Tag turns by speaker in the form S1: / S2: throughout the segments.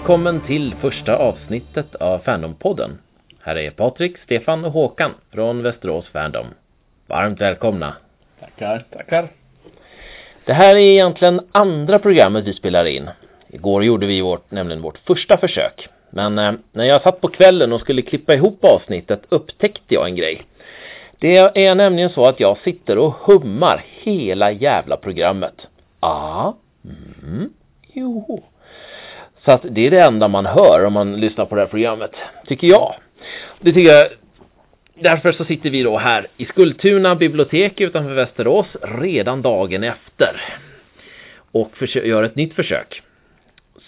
S1: Välkommen till första avsnittet av Fandompodden. Här är Patrik, Stefan och Håkan från Västerås Fandom. Varmt välkomna.
S2: Tackar. Tackar.
S1: Det här är egentligen andra programmet vi spelar in. Igår gjorde vi vårt, nämligen vårt första försök. Men eh, när jag satt på kvällen och skulle klippa ihop avsnittet upptäckte jag en grej. Det är nämligen så att jag sitter och hummar hela jävla programmet. Ah, mm, jo. Så att det är det enda man hör om man lyssnar på det här programmet, tycker jag. Det tycker jag Därför så sitter vi då här i Skultuna bibliotek utanför Västerås redan dagen efter och gör ett nytt försök.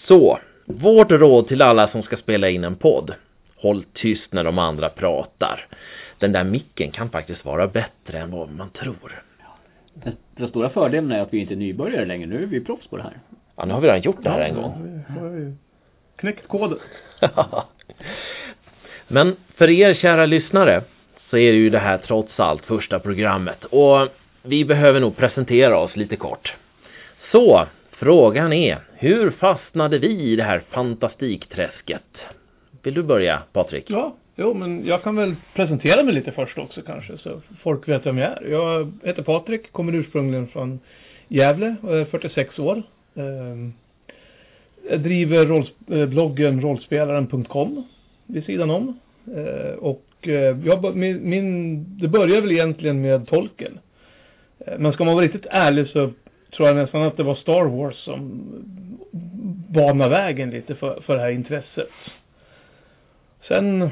S1: Så, vårt råd till alla som ska spela in en podd. Håll tyst när de andra pratar. Den där micken kan faktiskt vara bättre än vad man tror.
S2: Den, den stora fördelen är att vi inte är nybörjare längre. Nu är vi proffs på det här.
S1: Ja, nu har vi redan gjort det här en gång.
S3: knäckt koden.
S1: Men för er kära lyssnare så är det ju det här trots allt första programmet och vi behöver nog presentera oss lite kort. Så, frågan är, hur fastnade vi i det här fantastikträsket? Vill du börja, Patrik?
S3: Ja, jo, men jag kan väl presentera mig lite först också kanske, så folk vet vem jag är. Jag heter Patrik, kommer ursprungligen från Gävle och är 46 år. Ehm, jag driver rolls eh, bloggen rollspelaren.com vid sidan om. Eh, och eh, jag, min, min, det började väl egentligen med tolken. Men ska man vara riktigt ärlig så tror jag nästan att det var Star Wars som banade vägen lite för, för det här intresset. Sen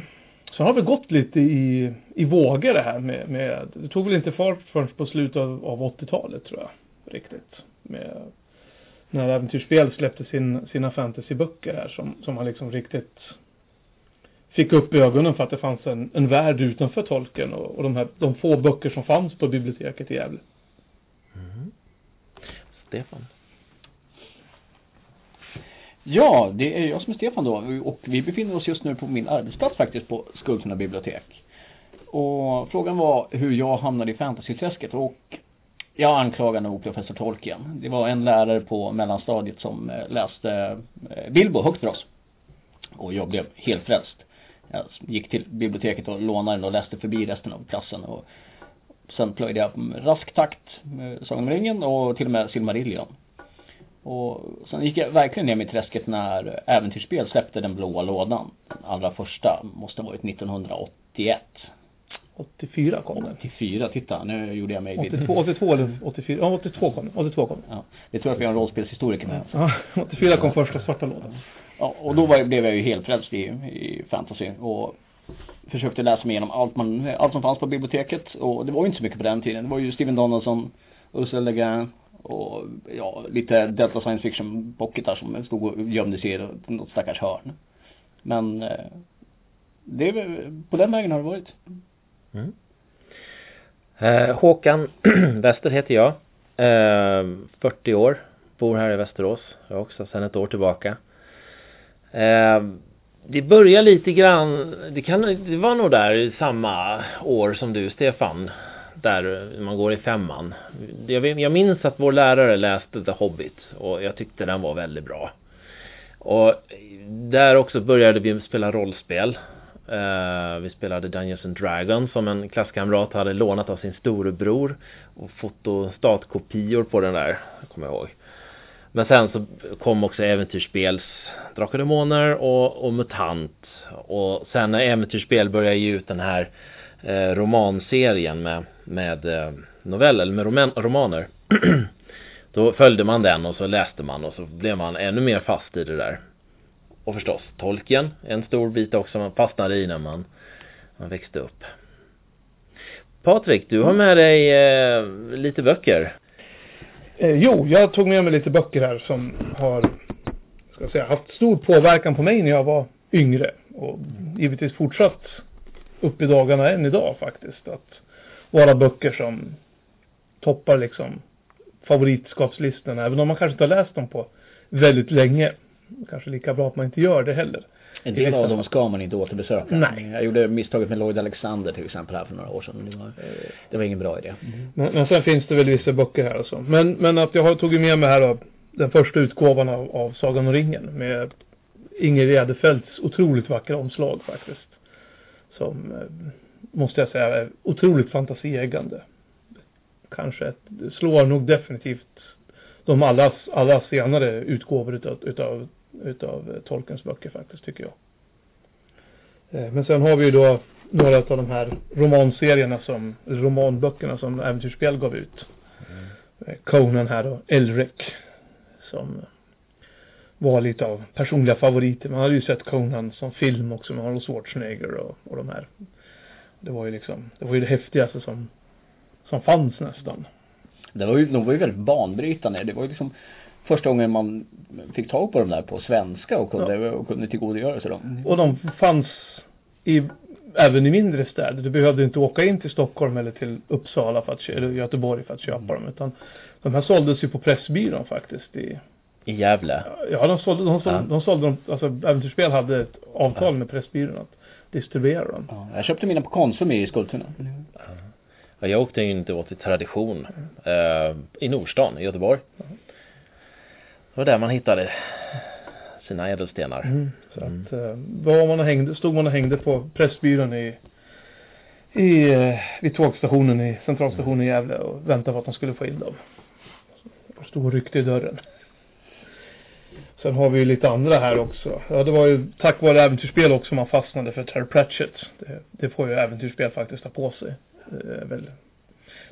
S3: så har vi gått lite i, i vågor det här med, med, det tog väl inte fart förrän på slutet av, av 80-talet tror jag, riktigt. Med, när Äventyrsspel släppte sin, sina fantasyböcker här som, som man liksom riktigt fick upp ögonen för att det fanns en, en värld utanför tolken och, och de här, de få böcker som fanns på biblioteket i Gävle.
S1: Mm. Stefan?
S2: Ja, det är jag som är Stefan då och vi befinner oss just nu på min arbetsplats faktiskt på Skultuna bibliotek. Och frågan var hur jag hamnade i fantasyträsket och jag anklagar nog professor Tolkien. Det var en lärare på mellanstadiet som eh, läste eh, Bilbo högt för oss. Och jag blev helt frälst. Jag gick till biblioteket och lånade den och läste förbi resten av klassen. Och sen plöjde jag rask takt Sagan om ringen och till och med Silmarillion. Och sen gick jag verkligen ner mig i träsket när Äventyrsspel släppte den blåa lådan. Den allra första måste ha varit 1981.
S3: 84 kom den.
S2: 84, titta nu gjorde jag mig
S3: 82, 82 eller 84, ja 82 kom 82 kom
S2: Ja, det tror jag att vi har en rollspelshistoriker med.
S3: Ja, 84 kom första svarta lådan.
S2: Ja, och då var, blev jag ju helt frälst i, i fantasy och försökte läsa mig igenom allt man, allt som fanns på biblioteket och det var ju inte så mycket på den tiden. Det var ju Steven Donaldson, Ursula Le Guin och ja, lite Delta Science Fiction pocketar som stod och gömde sig i något stackars hörn. Men eh, det, på den vägen har det varit.
S1: Mm. Eh, Håkan Wester heter jag. Eh, 40 år. Bor här i Västerås. Jag också sedan ett år tillbaka. Eh, det börjar lite grann, det, kan, det var nog där i samma år som du Stefan. Där man går i femman. Jag, jag minns att vår lärare läste The Hobbit och jag tyckte den var väldigt bra. Och där också började vi spela rollspel. Eh, vi spelade Dungeons and Dragons som en klasskamrat hade lånat av sin storebror och fotostatkopior på den där, kommer jag ihåg. Men sen så kom också äventyrsspels Drakar och Demoner och, och MUTANT och sen när äventyrsspel började ge ut den här eh, romanserien med, med eh, noveller, med roman, romaner då följde man den och så läste man och så blev man ännu mer fast i det där och förstås tolken, en stor bit också man fastnade i när man, man växte upp. Patrik, du har med dig eh, lite böcker.
S3: Eh, jo, jag tog med mig lite böcker här som har ska säga, haft stor påverkan på mig när jag var yngre. Och givetvis fortsatt upp i dagarna än idag faktiskt. Att vara böcker som toppar liksom favoritskapslistorna. Även om man kanske inte har läst dem på väldigt länge kanske lika bra att man inte gör det heller.
S2: En del av dem ska man inte återbesöka.
S3: Nej.
S2: Jag gjorde misstaget med Lloyd Alexander till exempel här för några år sedan. Det var, det var ingen bra idé.
S3: Mm. Men, men sen finns det väl vissa böcker här och så. Men, men att jag har tagit med mig här då, den första utgåvan av, av Sagan om ringen med Inger Edefelts otroligt vackra omslag faktiskt. Som, eh, måste jag säga, är otroligt fantasieggande. Kanske ett, slår nog definitivt de alla, alla senare utgåvor utav, utav, utav Tolkens böcker faktiskt, tycker jag. Eh, men sen har vi ju då några av de här romanserierna som, romanböckerna som Äventyrsspel gav ut. Mm. Conan här och Elric. Som var lite av personliga favoriter. Man hade ju sett Conan som film också med Arnold Schwarzenegger och, och de här. Det var ju liksom, det var ju det häftigaste som, som fanns nästan.
S2: Det var ju, de var ju väldigt banbrytande. Det var ju liksom första gången man fick tag på dem där på svenska och kunde, ja. och kunde tillgodogöra sig dem.
S3: Och de fanns i, även i mindre städer. Du behövde inte åka in till Stockholm eller till Uppsala för att, eller Göteborg för att köpa mm. dem. Utan de här såldes ju på Pressbyrån faktiskt i
S1: i Gävle?
S3: Ja, de sålde, de sålde, ja. de sålde dem, alltså Äventyrsspel hade ett avtal ja. med Pressbyrån att distribuera dem.
S2: Ja, jag köpte mina på Konsum i Skultuna. Mm.
S1: Ja, jag åkte in då till Tradition eh, i Nordstan i Göteborg. Mm. Det var där man hittade sina ädelstenar.
S3: Mm. Så mm. att, eh, var man och hängde, stod man och hängde på Pressbyrån i i, eh, vid tågstationen i centralstationen i Gävle och väntade på att de skulle få in dem. Och stod och ryckte i dörren. Sen har vi ju lite andra här också. Ja, det var ju tack vare äventyrsspel också man fastnade för Terry Pratchett. Det, det får ju äventyrsspel faktiskt ta på sig. Det är väl,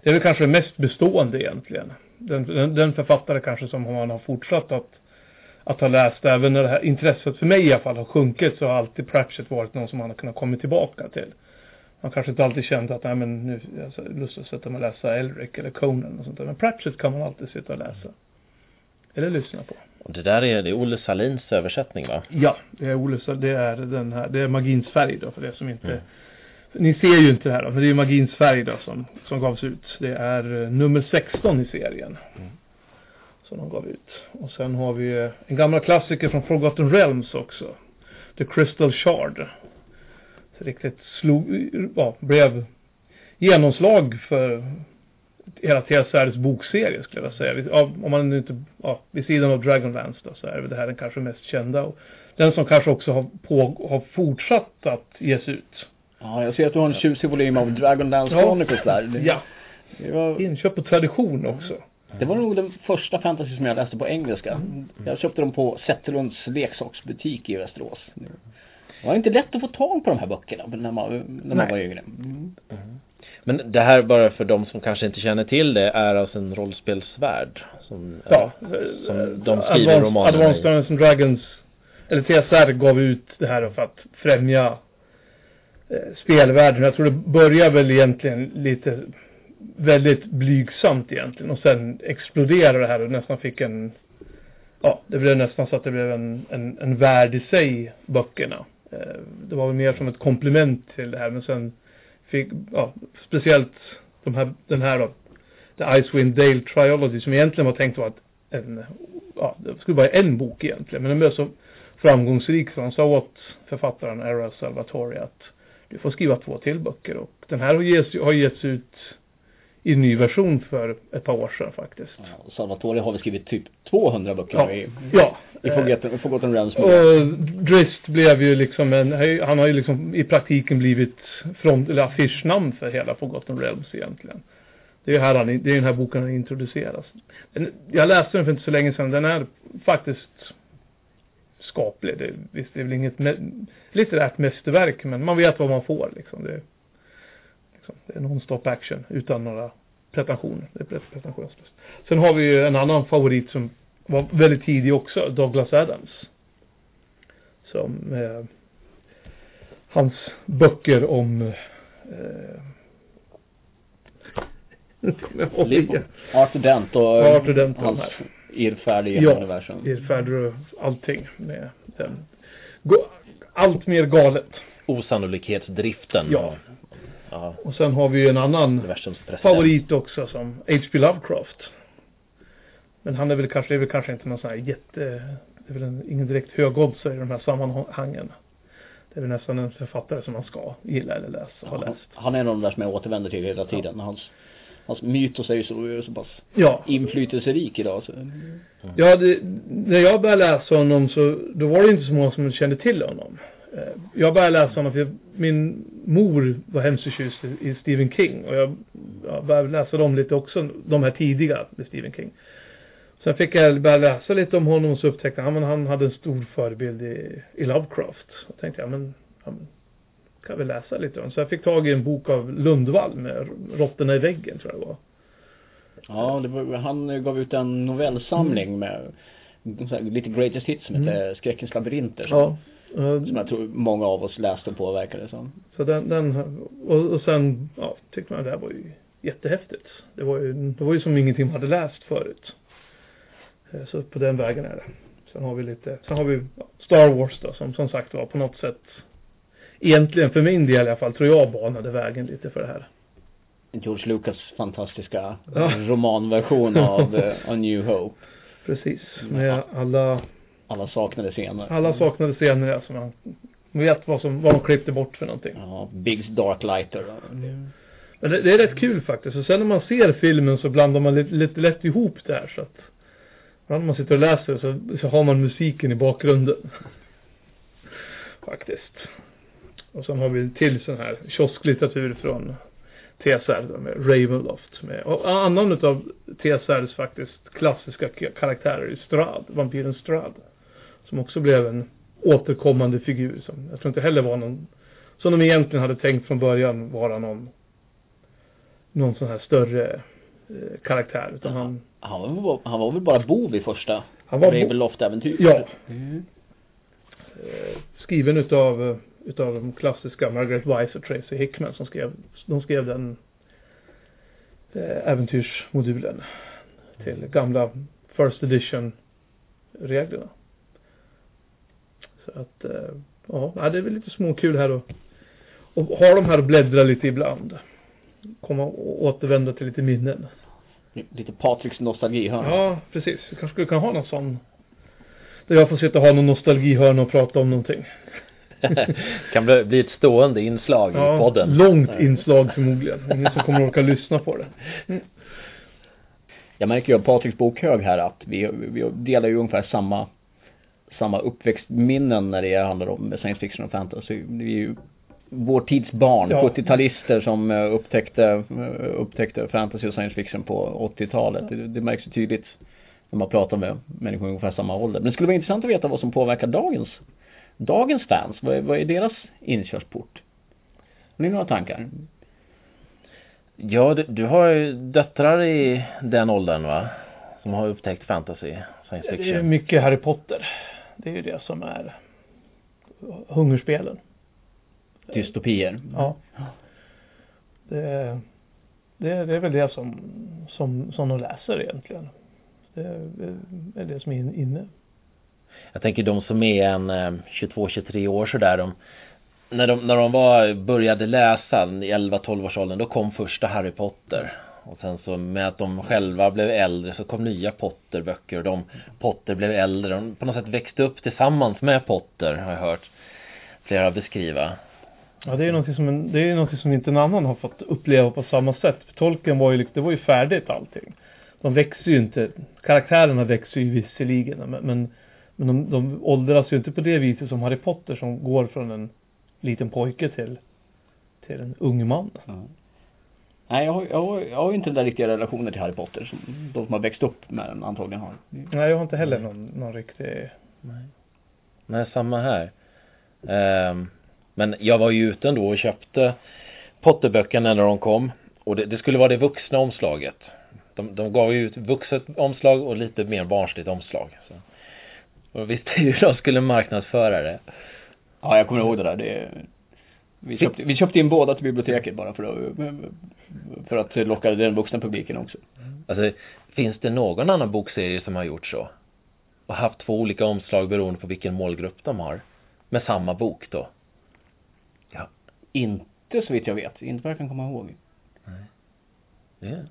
S3: det är väl kanske det mest bestående egentligen. Den, den, författare kanske som man har fortsatt att, att ha läst, även när det här intresset för mig i alla fall har sjunkit så har alltid Pratchett varit någon som man har kunnat komma tillbaka till. Man kanske inte alltid känt att, nej men nu, jag har lust att sätta mig och läsa Elric eller Conan och sånt där. Men Pratchett kan man alltid sitta och läsa. Eller lyssna på.
S1: Och det där är, det är Olle Salins översättning va?
S3: Ja, det är Olle det är den här, det är Magins färg då för det som inte mm. Ni ser ju inte det här då, men det är Magins färg då som, som gavs ut. Det är uh, nummer 16 i serien. Mm. Som de gav ut. Och sen har vi uh, en gammal klassiker från Forgotten Realms också. The Crystal Shard. Så riktigt slog, ja, blev genomslag för hela TSRs bokserie skulle jag säga. Om man inte, ja, vid sidan av Dragonlance då så är det här den kanske mest kända. Och den som kanske också har, på, har fortsatt att ges ut.
S2: Ja, jag ser att du har en tjusig volym av Dragonlance ja. Chronicles där.
S3: Det, ja. Det var... Inköp på tradition också.
S2: Det var nog den första fantasy som jag läste på engelska. Mm. Jag köpte dem på Zetterlunds leksaksbutik i Västerås. Det var inte lätt att få tag på de här böckerna när man, när man var yngre. Mm.
S1: Mm. Men det här bara för de som kanske inte känner till det är alltså en rollspelsvärld som,
S3: ja, som de skriver Advanced, romaner Advanced Dungeons Dragons eller TSR gav ut det här för att främja Eh, spelvärlden. Jag tror det börjar väl egentligen lite väldigt blygsamt egentligen och sen exploderade det här och nästan fick en ja, det blev nästan så att det blev en, en, en värld i sig, böckerna. Eh, det var väl mer som ett komplement till det här men sen fick, ja, speciellt de här, den här då, The Icewind Dale Triology som egentligen var tänkt att vara en, ja, det skulle vara en bok egentligen, men den blev så framgångsrik så han sa åt författaren Era Salvatore att du får skriva två till böcker och den här har getts, har getts ut i ny version för ett par år sedan faktiskt.
S2: Ja, Salvatore har väl skrivit typ 200 böcker
S3: ja, i, ja.
S2: i Forgotten, Forgotten Realms.
S3: Och Drist blev ju liksom en, han har ju liksom i praktiken blivit front, eller affischnamn för hela Forgotten Realms egentligen. Det är här han, det är den här boken han introduceras. Jag läste den för inte så länge sedan, den är faktiskt skaplig. Det, visst, det är väl inget litterärt mästerverk, men man vet vad man får liksom. Det, liksom, det är non-stop action utan några pretensioner. Det är pretensionslöst. Sen har vi ju en annan favorit som var väldigt tidig också, Douglas Adams. Som eh, hans böcker om eh,
S2: Arthur Dent och
S3: Arthur Dent
S2: hans irrfärd i
S3: ja, universum. irrfärd och allting med den. Allt mer galet.
S1: Osannolikhetsdriften.
S3: Ja. ja. Och sen har vi ju en annan favorit också som H.P. Lovecraft. Men han är väl kanske, är väl kanske inte någon sån här jätte, det är väl en, ingen direkt högoddsare i de här sammanhangen. Det är väl nästan en författare som man ska gilla eller läsa, ha läst.
S2: Han är de där som jag återvänder till hela tiden. Ja. Hans Hans mytos är ju så, så pass
S3: Ja.
S2: inflytelserik idag. Så.
S3: Ja, det, när jag började läsa honom så, då var det inte så många som kände till honom. Eh, Jag började läsa honom för min mor var hemskt förtjust i- Stephen King och jag, jag började läsa dem lite också, de här tidiga med Stephen King. Sen fick jag börja läsa lite om honom och så upptäckte jag att han hade en stor förebild i, i Lovecraft. Och tänkte jag, men, ja, men kan vi läsa lite om? Så jag fick tag i en bok av Lundvall med Råttorna i väggen tror jag det var.
S2: Ja, det var, han gav ut en novellsamling med så här, lite greatest hits som
S3: Mm.
S2: heter Skräckens labyrinter. Som,
S3: Ja.
S2: som jag tror många av oss läste och påverkade som.
S3: Så den, den och, och sen, ja, tyckte man det här var ju jättehäftigt. Det var ju, det var ju som ingenting man hade läst förut. Eh, Så på den vägen är det. Sen har vi lite, sen har vi Star Wars då, som som sagt var på något sätt, egentligen för min del i alla fall, tror jag banade vägen lite för det här.
S2: George Lucas fantastiska
S3: Ja.
S2: romanversion av eh, A New Hope.
S3: Precis, med alla,
S2: Alla saknade scener.
S3: alla saknade scener som man vet vad som, vad de klippte bort för någonting.
S2: Ja, Biggs Dark Lighter.
S3: Men det, det är rätt kul faktiskt. Och sen när man ser filmen så blandar man lite, lite lätt ihop det här så att när man sitter och läser så, så har man musiken i bakgrunden. faktiskt. Och sen har vi till sån här kiosklitteratur från TSR med Ravenloft. Med, och annan utav TSRs faktiskt klassiska karaktärer är Strad, vampyren Strad. Som också blev en återkommande figur som jag tror inte heller var någon som de egentligen hade tänkt från början vara någon någon sån här större eh, karaktär utan han
S2: Han var, väl- han var väl bara bov i första
S3: Han var
S2: Ravenloft-äventyret?
S3: Ja.
S2: Mm.
S3: eh, skriven utav eh, utav de klassiska Margaret Weiss och Tracy Hickman som skrev de skrev den eh, äventyrsmodulen till gamla first edition reglerna. Så att eh, ja, det är väl lite småkul här och, och ha de här och bläddra lite ibland. Komma och återvända till lite minnen.
S2: Lite Patriks nostalgihörna.
S3: Ja, precis. Vi kanske skulle kunna ha någon sån. Där jag får sitta och ha någon nostalgihörna och prata om någonting.
S1: kan bli, bli ett stående inslag i podden.
S3: långt inslag förmodligen. Ingen som kommer att orka lyssna på det.
S2: Jag märker ju av Patriks bokhög här att vi, vi delar ju ungefär samma samma uppväxtminnen när det handlar om science fiction och fantasy. Vi är ju vår tids barn,
S3: Ja.
S2: 70-talister som eh, upptäckte, eh, upptäckte fantasy och science fiction på 80-talet. Det, det märks ju tydligt när man pratar med människor i ungefär samma ålder. Men det skulle vara intressant att veta vad som påverkar dagens, dagens fans. Vad är, vad är deras inkörsport? Har ni några tankar?
S1: Ja, du, du har ju döttrar i den åldern va? Som har upptäckt fantasy, science
S3: Det är
S1: fiction.
S3: mycket Harry Potter. Det är ju det som är hungerspelen.
S2: Dystopier?
S3: Ja. Det, det, det är väl det som, som, som de läser egentligen. Det är det som är inne.
S1: Jag tänker de som är en eh, 22-23 år sådär, de, när de, när de var, började läsa i 11-12 års åldern, då kom första Harry Potter. Och sen så med att de själva blev äldre så kom nya Potter-böcker och de Potter blev äldre. De på något sätt växte upp tillsammans med Potter, har jag hört flera beskriva.
S3: Ja, det är någonting som, en, det är någonting som inte en annan har fått uppleva på samma sätt. För tolken var ju, liksom, det var ju färdigt allting. De växer ju inte, karaktärerna växer ju visserligen, men, men, men de, de åldras ju inte på det viset som Harry Potter som går från en liten pojke till, till en ung man.
S2: Nej, jag har, jag, har, jag har ju inte den där riktiga relationen till Harry Potter som de som har växt upp med den antagligen har.
S3: Nej, jag har inte heller någon, någon riktig...
S1: Nej, samma här. Ehm, men jag var ju ute ändå och köpte Potterböckerna när de kom. Och det, det skulle vara det vuxna omslaget. De, de gav ju ut vuxet omslag och lite mer barnsligt omslag. Så. Och ju hur de skulle marknadsföra det.
S2: Ja, jag kommer ihåg det där. Det, vi, köpte, vi köpte in båda till biblioteket bara för att, för att locka den vuxna publiken också.
S1: Alltså, finns det någon annan bokserie som har gjort så? Och haft två olika omslag beroende på vilken målgrupp de har? Med samma bok då?
S2: Inte så vitt jag vet. Inte vad jag kan komma ihåg.
S1: Det är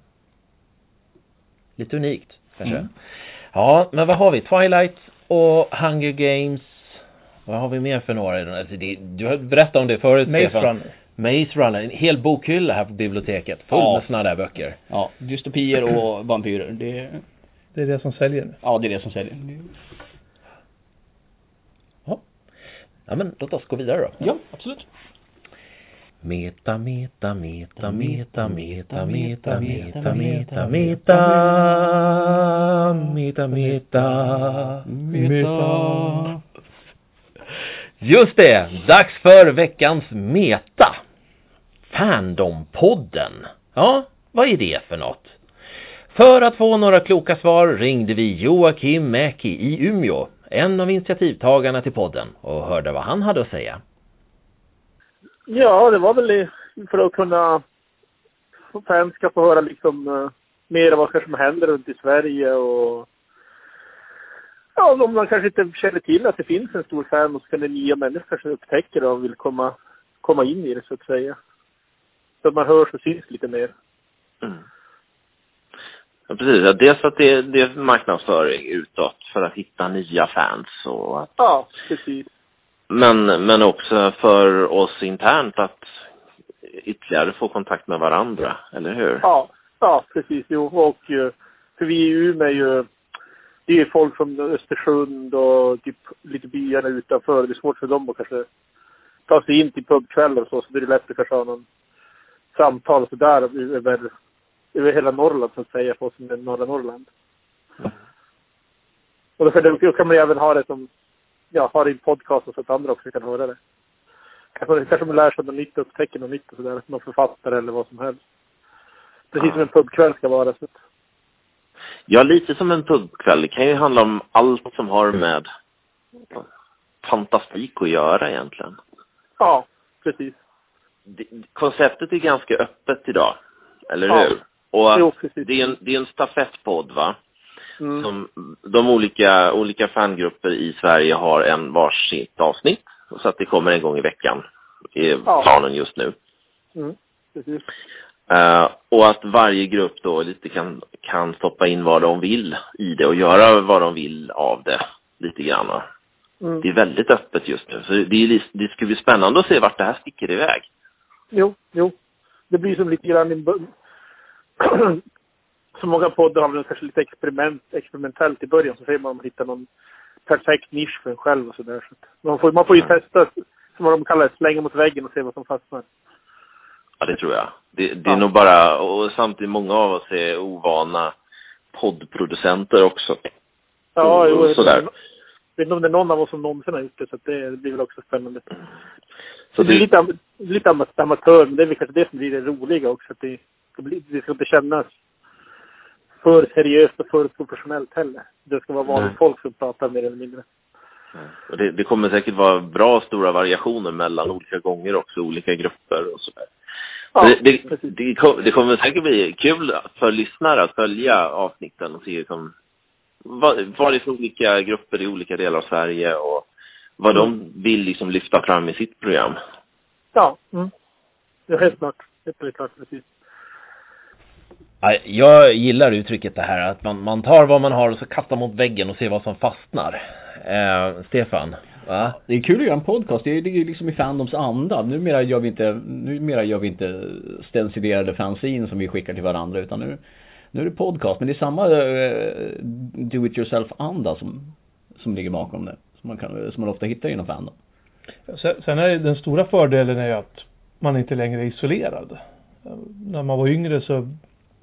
S1: lite unikt kanske.
S2: Mm.
S1: Ja, men vad har vi? Twilight och Hunger Games. Vad har vi mer för några? Alltså det, du har berättat om det förut
S3: Maze
S1: Stefan.
S3: Runner.
S1: Maze Runner, en hel bokhylla här på biblioteket. Full
S2: Ja.
S1: med såna där böcker.
S2: Ja, dystopier och vampyrer. Det,
S3: Det är det som säljer nu.
S2: ja, det är det som säljer.
S1: Ja men låt oss gå vidare då.
S2: Ja, absolut.
S1: Meta, meta, meta, meta, meta, meta, meta, meta, meta, meta, meta,
S2: Meta.
S1: Just det, dags för veckans meta. Fandompodden. Ja, vad är det för något? För att få några kloka svar ringde vi Joakim Mäki i Umeå, en av initiativtagarna till podden, och hörde vad han hade att säga.
S4: Ja, det var väl för att kunna fans ska få höra liksom uh, mer vad kanske som händer runt i Sverige och ja, om man kanske inte känner till att det finns en stor fan och så kan det nya människor kanske upptäcker det och vill komma, komma in i det så att säga. Så att man hörs och syns lite mer.
S5: Mm. Ja, precis. Ja, dels att det, det är marknadsföring utåt för att hitta nya fans och att,
S4: Ja, precis.
S5: men, men också för oss internt att ytterligare få kontakt med varandra, eller hur?
S4: Ja, ja precis. Jo, och eh, för vi i Umeå är ju, det är ju folk från Östersund och typ lite byarna utanför. Det är svårt för dem att kanske ta sig in till pubkvällar och så, så det är lätt att kanske ha någon samtal och sådär över, över hela Norrland så att säga, för oss som är norra Norrland. Och då, kan- då kan man ju även ha det som, ja, ha det i en podcast så att andra också kan höra det. Kanske, kanske man lär sig något nytt, upptäcker något nytt och sådär, någon författare eller vad som helst. Precis som en pubkväll ska vara. Så.
S5: Ja, lite som en pubkväll. Det kan ju handla om allt som har med fantastik att göra egentligen.
S4: Ja, precis.
S5: Det, konceptet är ganska öppet idag, eller
S4: Ja.
S5: hur? Och
S4: Jo,
S5: det är en, det är en stafettpodd, va?
S4: Mm.
S5: Som de olika, olika fangrupper i Sverige har en varsitt avsnitt. Så att det kommer en gång i veckan. är
S4: Ja.
S5: planen just nu.
S4: Mm. Precis.
S5: Eh, och att varje grupp då lite kan, kan stoppa in vad de vill i det och göra vad de vill av det lite grann.
S4: Mm.
S5: Det är väldigt öppet just nu. Så det, är, det ska bli spännande att se vart det här sticker iväg.
S4: Jo, jo. Det blir som lite grann Så många poddar har väl kanske lite experiment, experimentellt i början så ser man om man hittar någon perfekt nisch för en själv och sådär. Så man, får, man får ju testa, som vad de kallar det, slänga mot väggen och se vad som fastnar.
S5: Ja, det tror jag. Det, det är
S4: Ja.
S5: nog bara, och samtidigt många av oss är ovana poddproducenter också.
S4: Ja,
S5: Och-
S4: jo,
S5: och sådär.
S4: jag vet inte om det är någon av oss som någonsin har gjort det, så det blir väl också spännande.
S5: Så
S4: det är
S5: det,
S4: lite, am- lite am- amatör, men det är väl kanske det som blir det roliga också. Att det, det, blir, det ska inte kännas för seriöst och för professionellt heller. Det ska vara vanligt folk som pratar mer eller mindre.
S5: Och det, det kommer säkert vara bra stora variationer mellan olika gånger också, olika grupper och sådär.
S4: Ja,
S5: det, det, det, kom- det kommer säkert bli kul för lyssnare att följa avsnitten och se liksom, vad, vad det är för olika grupper i olika delar av Sverige och vad de vill liksom lyfta fram i sitt program.
S4: Ja, mm. det är helt klart. Helt klart, precis.
S1: Ja, Jag gillar uttrycket det här att man, man tar vad man har och så kastar mot väggen och ser vad som fastnar. Eh, Stefan, va?
S2: Det är kul att göra en podcast. Det ligger liksom i Fandoms anda. Numera gör vi inte, numera gör vi inte stencilerade fanzine som vi skickar till varandra utan nu, nu är det podcast. Men det är samma eh, do it yourself anda som, som ligger bakom det. Som man, kan, som man ofta hittar inom Fandom.
S3: Sen, är den stora fördelen är att man inte längre är isolerad. När man var yngre så,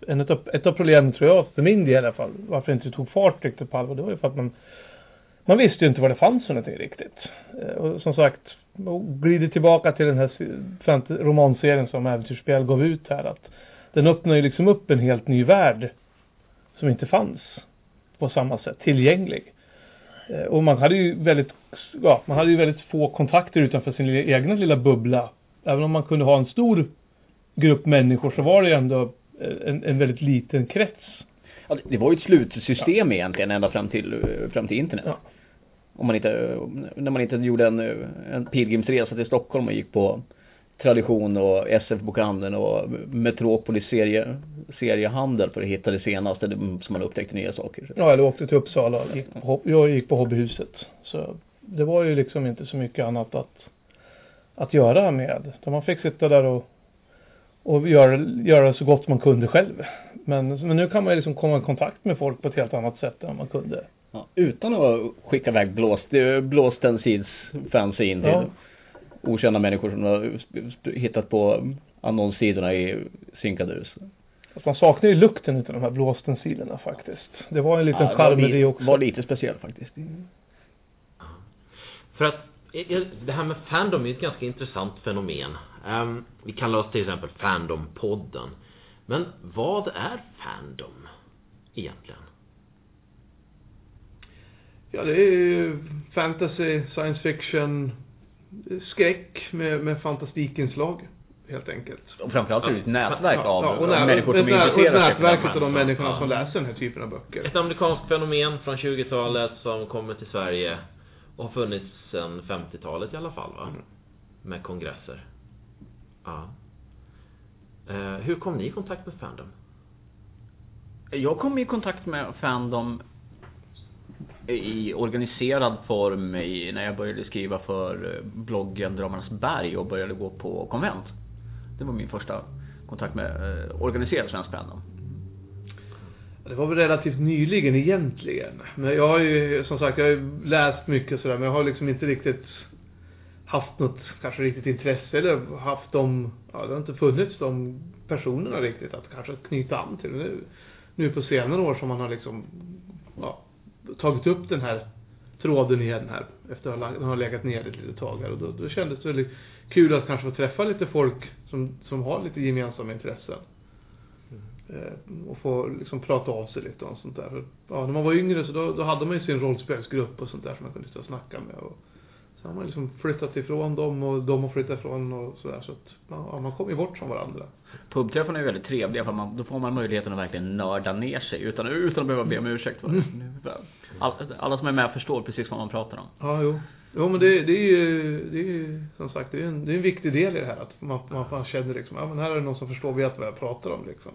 S3: en ett, av, ett av problemen tror jag, för min del i alla fall, varför det inte tog fart riktigt på allvar, det var ju för att man man visste ju inte vad det fanns för någonting riktigt. Eh, och som sagt, och glider tillbaka till den här romanserien som Äventyrsspel gav ut här, att den öppnar ju liksom upp en helt ny värld som inte fanns på samma sätt, tillgänglig. Eh, och man hade ju väldigt, ja, man hade ju väldigt få kontakter utanför sin egna lilla bubbla. Även om man kunde ha en stor grupp människor så var det ju ändå en, en väldigt liten krets.
S2: Ja, det, var ju ett slutsystem egentligen ända fram till, eh, fram till internet.
S3: Ja.
S2: Om man inte, när man inte gjorde en, eh, en pilgrimsresa till Stockholm och gick på Tradition och SF-bokhandeln och Metropolis serie, seriehandel för att hitta det senaste som man upptäckte nya saker.
S3: Ja, eller åkte till Uppsala gick på, jag gick på Hobbyhuset. Så det var ju liksom inte så mycket annat att att göra med. Så man fick sitta där och, och göra, göra så gott man kunde själv. Men, men nu kan man ju liksom komma i kontakt med folk på ett helt annat sätt än man kunde.
S2: Ja, utan att skicka iväg blåst, blåstensidsfans in till
S3: Ja.
S2: okända människor som har hittat på annonssidorna i synkadus.
S3: Fast man saknar ju lukten utav de här blåstensilerna faktiskt. Det var en liten
S2: Ja,
S3: charm med det också.
S2: var lite speciell faktiskt.
S1: För att eh, det här med fandom är ett ganska intressant fenomen. Ehm, vi kallar oss till exempel Fandom-podden. Men vad är fandom egentligen?
S3: Ja, det är ju fantasy, science fiction, skräck med, med fantastikinslag helt enkelt.
S2: Och framförallt är det ett nätverk
S3: Ja,
S2: av
S3: ja, och när-
S2: människor som
S3: och
S2: intresserar sig för
S3: nätverk
S2: den
S3: utav de människorna
S1: Ja.
S3: som läser den här typen av böcker.
S1: Ett amerikanskt fenomen från 20-talet som kommer till Sverige och har funnits sedan 50-talet i alla fall va?
S3: Mm.
S1: Med kongresser. Ja. Eh, hur kom ni i kontakt med Fandom?
S2: Jag kom i kontakt med Fandom i organiserad form i, när jag började skriva för eh, bloggen Dramarnas berg och började gå på konvent. Det var min första kontakt med eh, organiserad svensk fandom.
S3: Det var väl relativt nyligen egentligen. Men jag har ju, som sagt, jag har ju läst mycket sådär, men jag har liksom inte riktigt haft något, kanske riktigt intresse eller haft de, ja det har inte funnits de personerna riktigt att kanske knyta an till. Nu, nu på senare år som man har liksom, ja, tagit upp den här tråden igen här efter att ha den har legat ner ett litet tag här och då, då kändes det väldigt kul att kanske få träffa lite folk som, som har lite gemensamma intressen. Eh, och få liksom prata av sig lite och sånt där. För, ja, när man var yngre så då, då hade man ju sin rollspelsgrupp och sånt där som man kunde stå och snacka med. Och, så har man liksom flyttat ifrån dem och de har flyttat ifrån och sådär. Så att ja, man kommer ju bort från varandra.
S2: Pubträffarna är väldigt trevliga för man, då får man möjligheten att verkligen nörda ner sig utan, utan att behöva be om ursäkt för det. All, alla som är med förstår precis vad man pratar om.
S3: Ja, jo. Jo, men det, det är ju, det är ju som sagt, det är en, det är en viktig del i det här. Att man, man, man känner liksom, ja men här är det någon som förstår, vet vad jag pratar om liksom.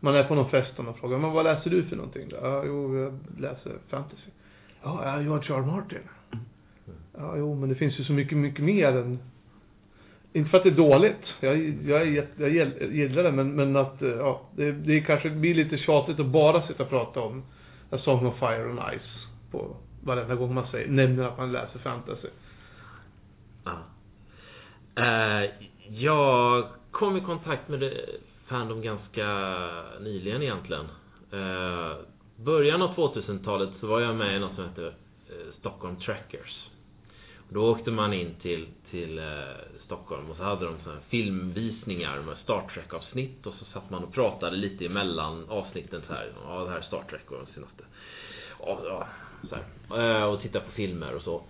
S3: Man är på någon fest och man frågar, men vad läser du för någonting då? Ja, jo, jag läser fantasy. Ja, ja, George R. R. Martin. Ja, jo, men det finns ju så mycket, mycket mer än inte för att det är dåligt. Jag, jag, jag gillar det, men, men att, eh, ja, det, det kanske blir lite tjatigt att bara sitta och prata om A Song of Fire and Ice på varenda gång man säger, nämner att man läser fantasy.
S1: Ja. Uh, jag kom i kontakt med det Fandom ganska nyligen egentligen. Uh, början av 2000-talet så var jag med i något som hette Stockholm Trackers. Då åkte man in till, till eh, Stockholm och så hade de såna här filmvisningar med Star Trek-avsnitt och så satt man och pratade lite emellan avsnitten så här. Ja, det här är Star Trek och den senaste. Ja, ja, så här. Eh, Och titta på filmer och så.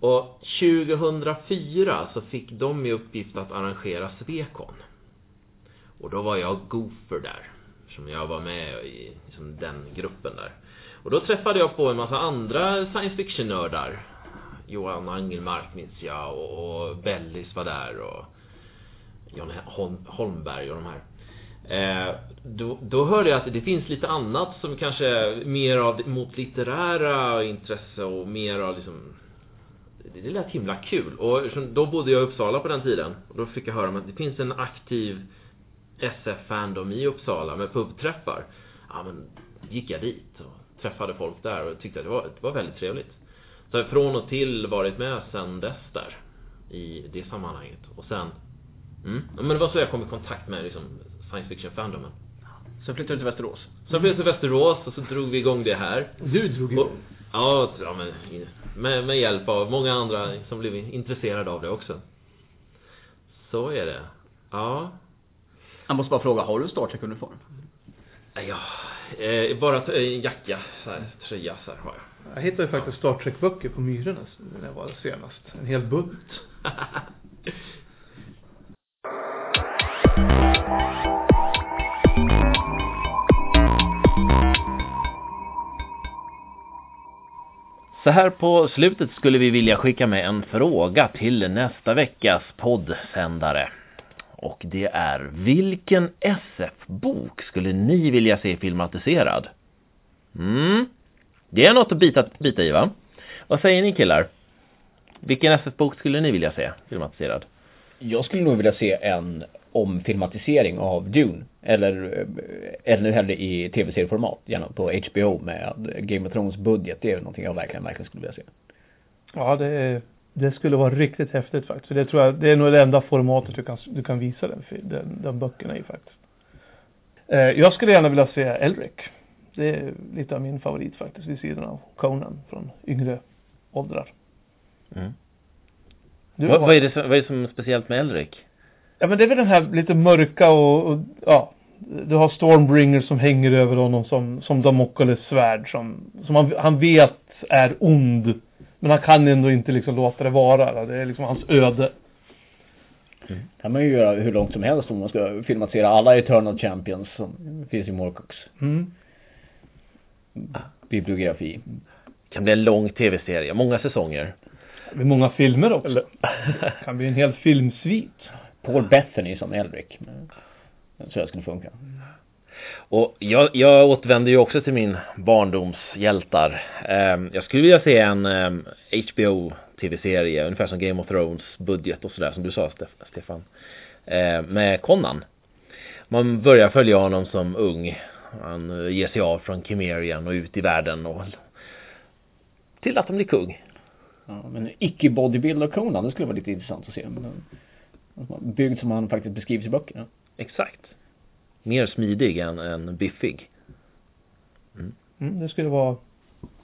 S1: Och 2004 så fick de i uppgift att arrangera Svekon. Och då var jag Goofer där. Som jag var med i liksom den gruppen där. Och då träffade jag på en massa andra science fiction-nördar. Johan Angelmark minns jag och, och Bellis var där och Jan Holm, Holmberg och de här. Eh, då, då hörde jag att det finns lite annat som kanske är mer av mot litterära intresse och mer av liksom det det lät himla kul. Och då bodde jag i Uppsala på den tiden. Och då fick jag höra om att det finns en aktiv SF-fandom i Uppsala med pubträffar. Ja men, gick jag dit och träffade folk där och tyckte att det var, det var väldigt trevligt. Så jag från och till varit med sen dess där. I det sammanhanget. Och sen, mm, men det var så jag kom i kontakt med liksom science fiction-fandomen.
S2: Så flyttade du till Västerås.
S1: Jag flyttade till Västerås och så drog vi igång det här.
S3: Du drog igång.
S1: ja, ja men, med, med hjälp av många andra som blev intresserade av det också. Så är det. Ja.
S2: Jag måste bara fråga, har du Star Trek-uniform?
S1: Ja, eh, bara t- en jacka, så här, tröja så här har jag.
S3: Jag hittade faktiskt Star Trek-böcker på Myrorna när jag var senast. En hel bunt.
S1: Så här på slutet skulle vi vilja skicka med en fråga till nästa veckas poddsändare. Och det är, vilken SF-bok skulle ni vilja se filmatiserad? Mm, det är något att bita, bita i va? Vad säger ni killar? Vilken SF-bok skulle ni vilja se filmatiserad?
S2: Jag skulle nog vilja se en omfilmatisering av Dune. Eller ännu hellre i tv-serieformat. Gärna på HBO med Game of Thrones budget. Det är någonting jag verkligen, verkligen skulle vilja se.
S3: Ja, det, det skulle vara riktigt häftigt faktiskt. För det tror jag, det är nog det enda formatet du kan, du kan visa den, den, den böckerna i faktiskt. Eh, jag skulle gärna vilja se Elric. Det är lite av min favorit faktiskt, vid sidan av Conan från yngre åldrar.
S1: Mm.
S3: Du,
S1: vad, vad, är det som, vad är det som är speciellt med Elric?
S3: Ja men det är väl den här lite mörka och, och ja, du har Stormbringer som hänger över honom som, som Damokles svärd som, som han, han vet är ond. Men han kan ändå inte liksom låta det vara. Det är liksom hans öde.
S2: Mm. kan man ju göra hur långt som helst om man ska filmatisera alla Eternal Champions som finns i Morcooks. Mm. Bibliografi.
S1: Det kan bli en lång tv-serie, många säsonger.
S3: Det blir många filmer också. Eller, kan bli en hel filmsvit.
S2: Paul Bethany som Elric. Så det skulle funka.
S1: Och jag, jag återvänder ju också till min barndoms hjältar. Ehm, jag skulle vilja se en HBO ehm, ungefär som Game of Thrones budget och sådär som du sa Stefan. Ehm, med Conan. Man börjar följa honom som ung. Han ger sig av från Kimerian och ut i världen och till att han blir kung.
S2: Ja, men icke-bodybuilder Conan, det skulle vara lite intressant att se. Byggd som han faktiskt beskrivs i böckerna.
S1: Exakt. Mer smidig än, än biffig.
S3: Mm. Mm, det skulle vara,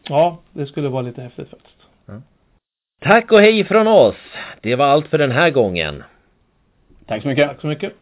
S3: ja, det skulle vara lite häftigt faktiskt. Ja.
S1: Tack och hej från oss. Det var allt för den här gången.
S2: Tack så mycket.
S3: Tack så mycket.